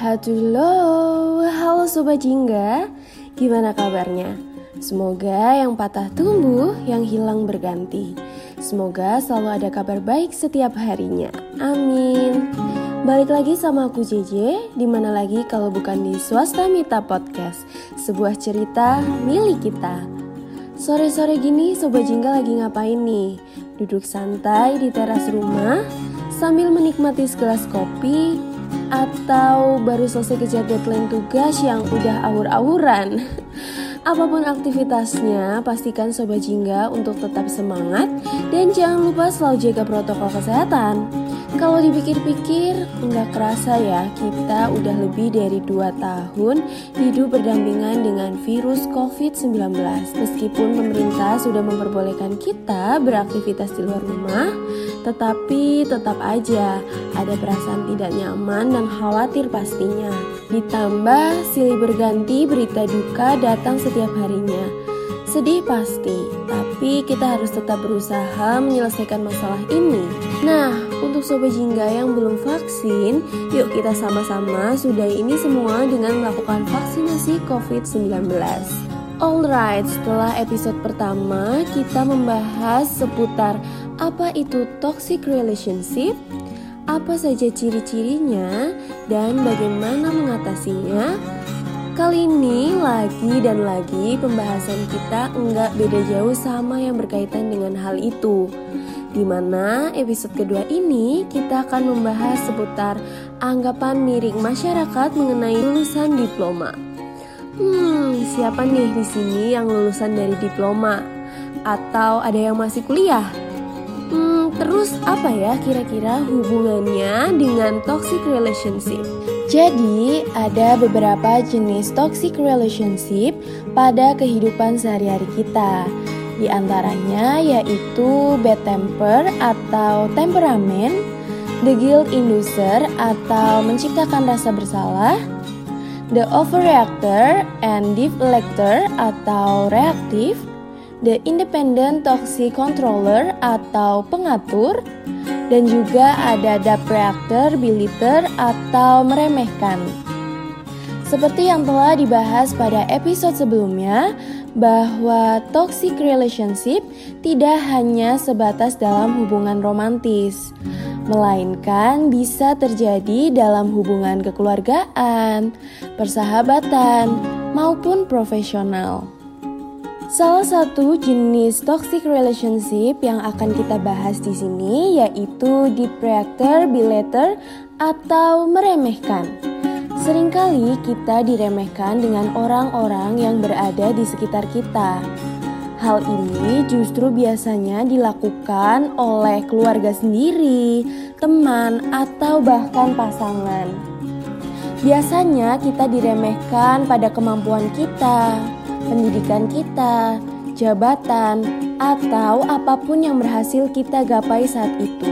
Halo, halo Sobat Jingga, gimana kabarnya? Semoga yang patah tumbuh, yang hilang berganti. Semoga selalu ada kabar baik setiap harinya. Amin. Balik lagi sama aku JJ, di mana lagi kalau bukan di Swasta Mita Podcast, sebuah cerita milik kita. Sore-sore gini Sobat Jingga lagi ngapain nih? Duduk santai di teras rumah, sambil menikmati segelas kopi, atau baru selesai kejar deadline tugas yang udah awur-awuran. Apa pun aktivitasnya, pastikan Sobat Jingga untuk tetap semangat dan jangan lupa selalu jaga protokol kesehatan. Kalau dipikir-pikir, nggak kerasa ya kita udah lebih dari 2 tahun hidup berdampingan dengan virus COVID-19. Meskipun pemerintah sudah memperbolehkan kita beraktivitas di luar rumah, tetapi tetap aja ada perasaan tidak nyaman dan khawatir pastinya. Ditambah silih berganti berita duka datang setiap harinya. Sedih pasti, tapi kita harus tetap berusaha menyelesaikan masalah ini. Nah, untuk sobat jingga yang belum vaksin, yuk kita sama-sama sudah ini semua dengan melakukan vaksinasi COVID-19. Alright, setelah episode pertama kita membahas seputar apa itu toxic relationship, apa saja ciri-cirinya, dan bagaimana mengatasinya. Kali ini lagi dan lagi pembahasan kita enggak beda jauh sama yang berkaitan dengan hal itu. Di mana episode kedua ini kita akan membahas seputar anggapan miring masyarakat mengenai lulusan diploma. Hmm, siapa nih di sini yang lulusan dari diploma? Atau ada yang masih kuliah? Terus apa ya kira-kira hubungannya dengan toxic relationship? Jadi, ada beberapa jenis toxic relationship pada kehidupan sehari-hari kita. Di antaranya yaitu bad temper atau temperamen, the guilt inducer atau menciptakan rasa bersalah, the overreactor and deflector atau reaktif, the independent toxic controller atau pengatur, dan juga ada reactor belitter atau meremehkan. Seperti yang telah dibahas pada episode sebelumnya, bahwa toxic relationship tidak hanya sebatas dalam hubungan romantis, melainkan bisa terjadi dalam hubungan kekeluargaan, persahabatan, maupun profesional. Salah satu jenis toxic relationship yang akan kita bahas di sini yaitu depredator, belater, atau meremehkan. Seringkali kita diremehkan dengan orang-orang yang berada di sekitar kita. Hal ini justru biasanya dilakukan oleh keluarga sendiri, teman, atau bahkan pasangan. Biasanya kita diremehkan pada kemampuan kita, pendidikan kita, jabatan, atau apa pun yang berhasil kita gapai saat itu.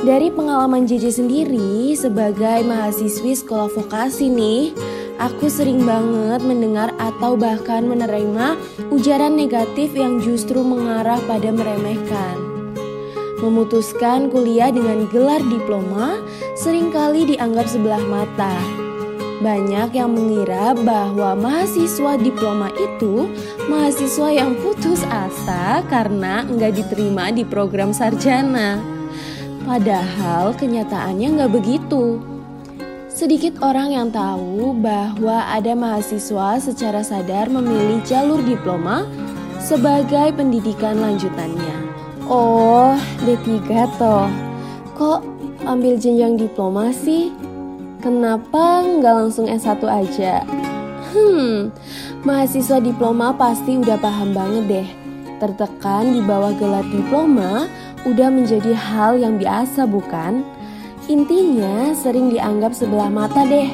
Dari pengalaman JJ sendiri sebagai mahasiswi sekolah vokasi nih, aku sering banget mendengar atau bahkan menerima ujaran negatif yang justru mengarah pada meremehkan. Memutuskan kuliah dengan gelar diploma sering kali dianggap sebelah mata, banyak yang mengira bahwa mahasiswa diploma itu mahasiswa yang putus asa karena nggak diterima di program sarjana. Padahal kenyataannya nggak begitu. Sedikit orang yang tahu bahwa ada mahasiswa secara sadar memilih jalur diploma sebagai pendidikan lanjutannya. Oh, D3 toh. Kok ambil jenjang diploma sih? Kenapa nggak langsung S1 aja? Hmm, mahasiswa diploma pasti udah paham banget deh. Tertekan di bawah gelar diploma udah menjadi hal yang biasa bukan? Intinya sering dianggap sebelah mata deh.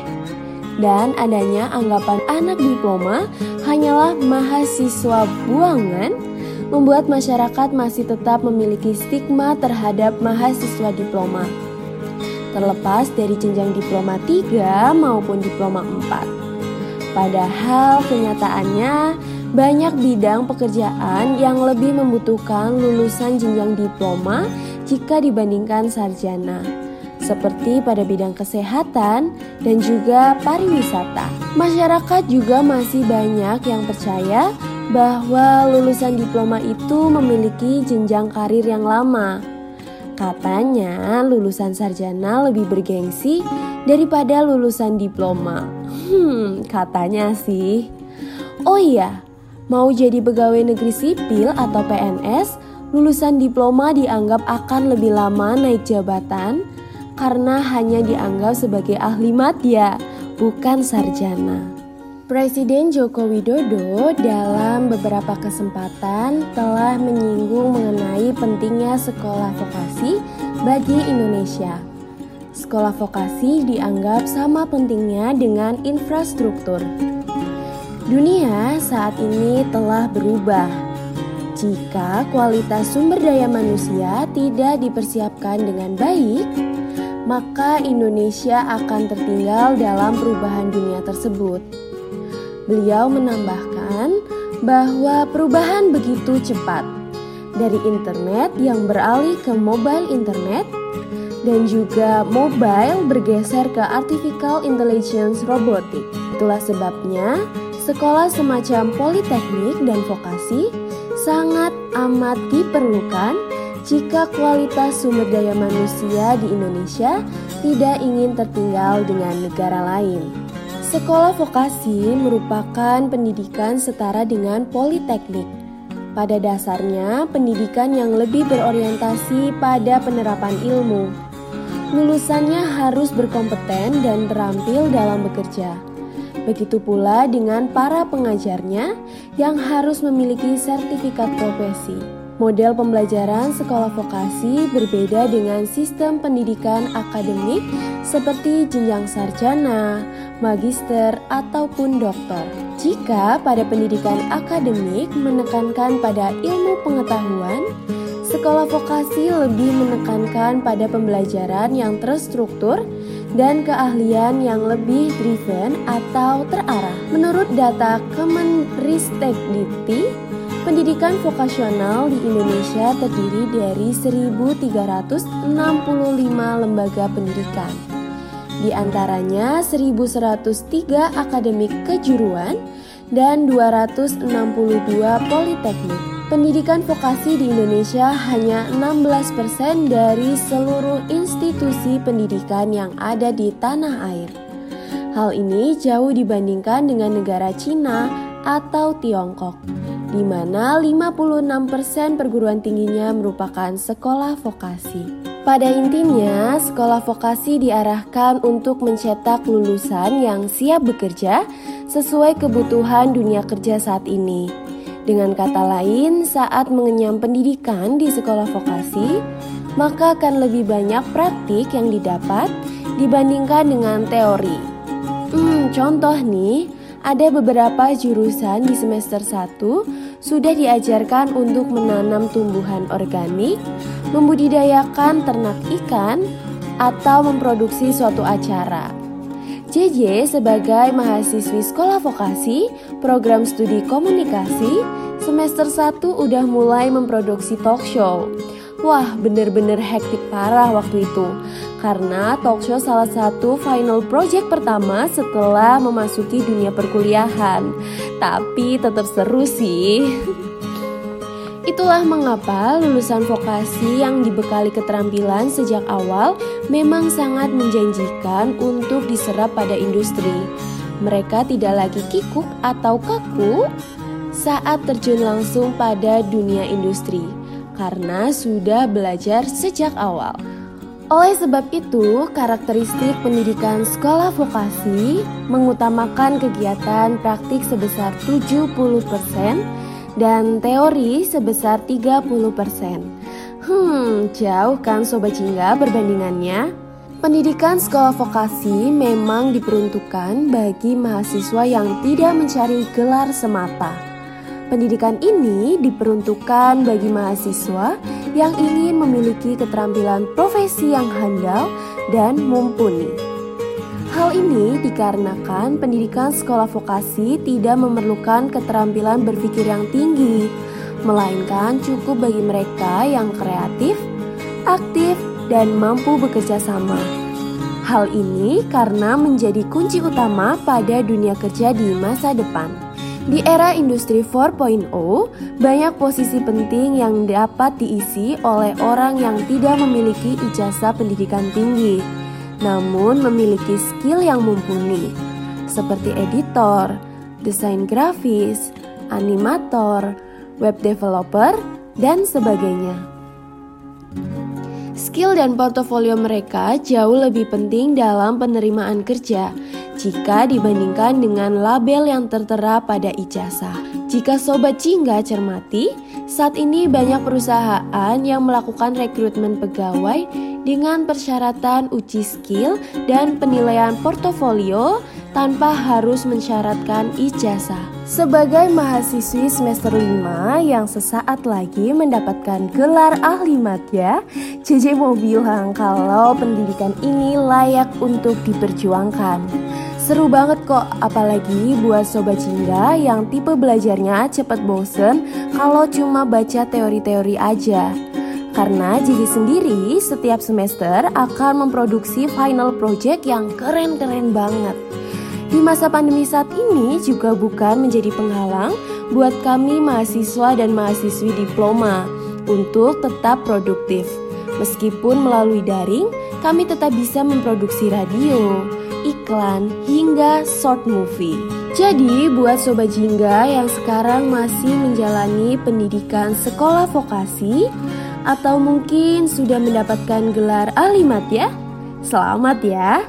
Dan adanya anggapan anak diploma hanyalah mahasiswa buangan membuat masyarakat masih tetap memiliki stigma terhadap mahasiswa diploma terlepas dari jenjang diploma 3 maupun diploma 4. Padahal kenyataannya banyak bidang pekerjaan yang lebih membutuhkan lulusan jenjang diploma jika dibandingkan sarjana. seperti pada bidang kesehatan dan juga pariwisata. Masyarakat juga masih banyak yang percaya bahwa lulusan diploma itu memiliki jenjang karir yang lama. Katanya lulusan sarjana lebih bergengsi daripada lulusan diploma. Hmm, katanya sih. Oh iya, mau jadi pegawai negeri sipil atau PNS, lulusan diploma dianggap akan lebih lama naik jabatan karena hanya dianggap sebagai ahli madya, bukan sarjana. Presiden Joko Widodo dalam beberapa kesempatan telah menyinggung mengenai pentingnya sekolah vokasi bagi Indonesia. Sekolah vokasi dianggap sama pentingnya dengan infrastruktur. Dunia saat ini telah berubah. Jika kualitas sumber daya manusia tidak dipersiapkan dengan baik, maka Indonesia akan tertinggal dalam perubahan dunia tersebut. Beliau menambahkan bahwa perubahan begitu cepat dari internet yang beralih ke mobile internet dan juga mobile bergeser ke artificial intelligence robotik. Itulah sebabnya sekolah semacam politeknik dan vokasi sangat amat diperlukan jika kualitas sumber daya manusia di Indonesia tidak ingin tertinggal dengan negara lain. Sekolah vokasi merupakan pendidikan setara dengan politeknik. Pada dasarnya, pendidikan yang lebih berorientasi pada penerapan ilmu. Lulusannya harus berkompeten dan terampil dalam bekerja. Begitu pula dengan para pengajarnya yang harus memiliki sertifikat profesi. Model pembelajaran sekolah vokasi berbeda dengan sistem pendidikan akademik seperti jenjang sarjana, magister, ataupun dokter. Jika pada pendidikan akademik menekankan pada ilmu pengetahuan, sekolah vokasi lebih menekankan pada pembelajaran yang terstruktur dan keahlian yang lebih driven atau terarah. Menurut data Kemenristekdikti, pendidikan vokasional di Indonesia terdiri dari 1.365 lembaga pendidikan. Di antaranya 1.103 akademik kejuruan dan 262 politeknik. Pendidikan vokasi di Indonesia hanya 16% dari seluruh institusi pendidikan yang ada di tanah air. Hal ini jauh dibandingkan dengan negara Cina atau Tiongkok, di mana 56% perguruan tingginya merupakan sekolah vokasi. Pada intinya, sekolah vokasi diarahkan untuk mencetak lulusan yang siap bekerja sesuai kebutuhan dunia kerja saat ini. Dengan kata lain, saat mengenyam pendidikan di sekolah vokasi, maka akan lebih banyak praktik yang didapat dibandingkan dengan teori. Hmm, contoh nih, ada beberapa jurusan di semester 1 sudah diajarkan untuk menanam tumbuhan organik, membudidayakan ternak ikan, atau memproduksi suatu acara. JJ sebagai mahasiswi sekolah vokasi, program studi komunikasi, semester 1 udah mulai memproduksi talk show. Wah, bener-bener hektik parah waktu itu. Karena talk show salah satu final project pertama setelah memasuki dunia perkuliahan. Tapi tetap seru sih. Itulah mengapa lulusan vokasi yang dibekali keterampilan sejak awal memang sangat menjanjikan untuk diserap pada industri. Mereka tidak lagi kikuk atau kaku saat terjun langsung pada dunia industri karena sudah belajar sejak awal. Oleh sebab itu, karakteristik pendidikan sekolah vokasi mengutamakan kegiatan praktik sebesar 70% dan teori sebesar 30%. Hmm, jauh kan Sobat Jingga perbandingannya? Pendidikan sekolah vokasi memang diperuntukkan bagi mahasiswa yang tidak mencari gelar semata. Pendidikan ini diperuntukkan bagi mahasiswa yang ingin memiliki keterampilan profesi yang handal dan mumpuni. Hal ini dikarenakan pendidikan sekolah vokasi tidak memerlukan keterampilan berpikir yang tinggi, melainkan cukup bagi mereka yang kreatif, aktif, dan mampu bekerja sama. Hal ini karena menjadi kunci utama pada dunia kerja di masa depan. Di era industri 4.0, banyak posisi penting yang dapat diisi oleh orang yang tidak memiliki ijazah pendidikan tinggi, namun memiliki skill yang mumpuni, seperti editor, desain grafis, animator, web developer, dan sebagainya. Skill dan portofolio mereka jauh lebih penting dalam penerimaan kerja jika dibandingkan dengan label yang tertera pada ijazah. Jika Sobat Jingga cermati, saat ini banyak perusahaan yang melakukan rekrutmen pegawai dengan persyaratan uji skill dan penilaian portofolio tanpa harus mensyaratkan ijazah. Sebagai mahasiswi semester 5 yang sesaat lagi mendapatkan gelar ahli madya, JJ mau bilang kalau pendidikan ini layak untuk diperjuangkan. Seru banget kok, apalagi buat sobat jingga yang tipe belajarnya cepet bosen kalau cuma baca teori-teori aja. Karena JJ sendiri setiap semester akan memproduksi final project yang keren-keren banget. Di masa pandemi saat ini juga bukan menjadi penghalang buat kami mahasiswa dan mahasiswi diploma untuk tetap produktif. Meskipun melalui daring, kami tetap bisa memproduksi radio, iklan, hingga short movie. Jadi, buat sobat jingga yang sekarang masih menjalani pendidikan sekolah vokasi atau mungkin sudah mendapatkan gelar alimat ya, selamat ya.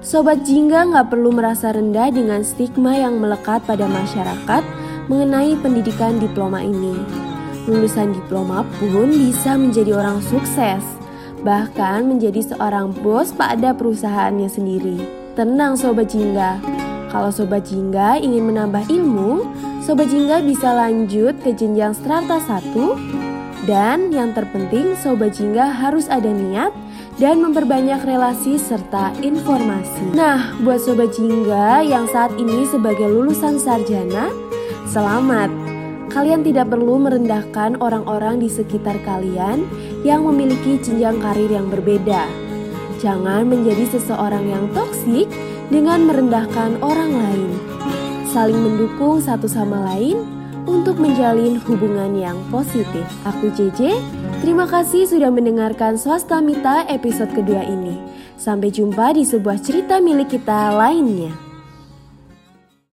Sobat Jingga nggak perlu merasa rendah dengan stigma yang melekat pada masyarakat mengenai pendidikan diploma ini. Lulusan diploma pun bisa menjadi orang sukses, bahkan menjadi seorang bos pada perusahaannya sendiri. Tenang Sobat Jingga, kalau Sobat Jingga ingin menambah ilmu, Sobat Jingga bisa lanjut ke jenjang strata 1 dan yang terpenting Sobat Jingga harus ada niat dan memperbanyak relasi serta informasi. Nah, buat sobat jingga yang saat ini sebagai lulusan sarjana, selamat. Kalian tidak perlu merendahkan orang-orang di sekitar kalian yang memiliki jenjang karir yang berbeda. Jangan menjadi seseorang yang toksik dengan merendahkan orang lain. Saling mendukung satu sama lain untuk menjalin hubungan yang positif. Aku JJ, terima kasih sudah mendengarkan Swasta Mita episode kedua ini. Sampai jumpa di sebuah cerita milik kita lainnya.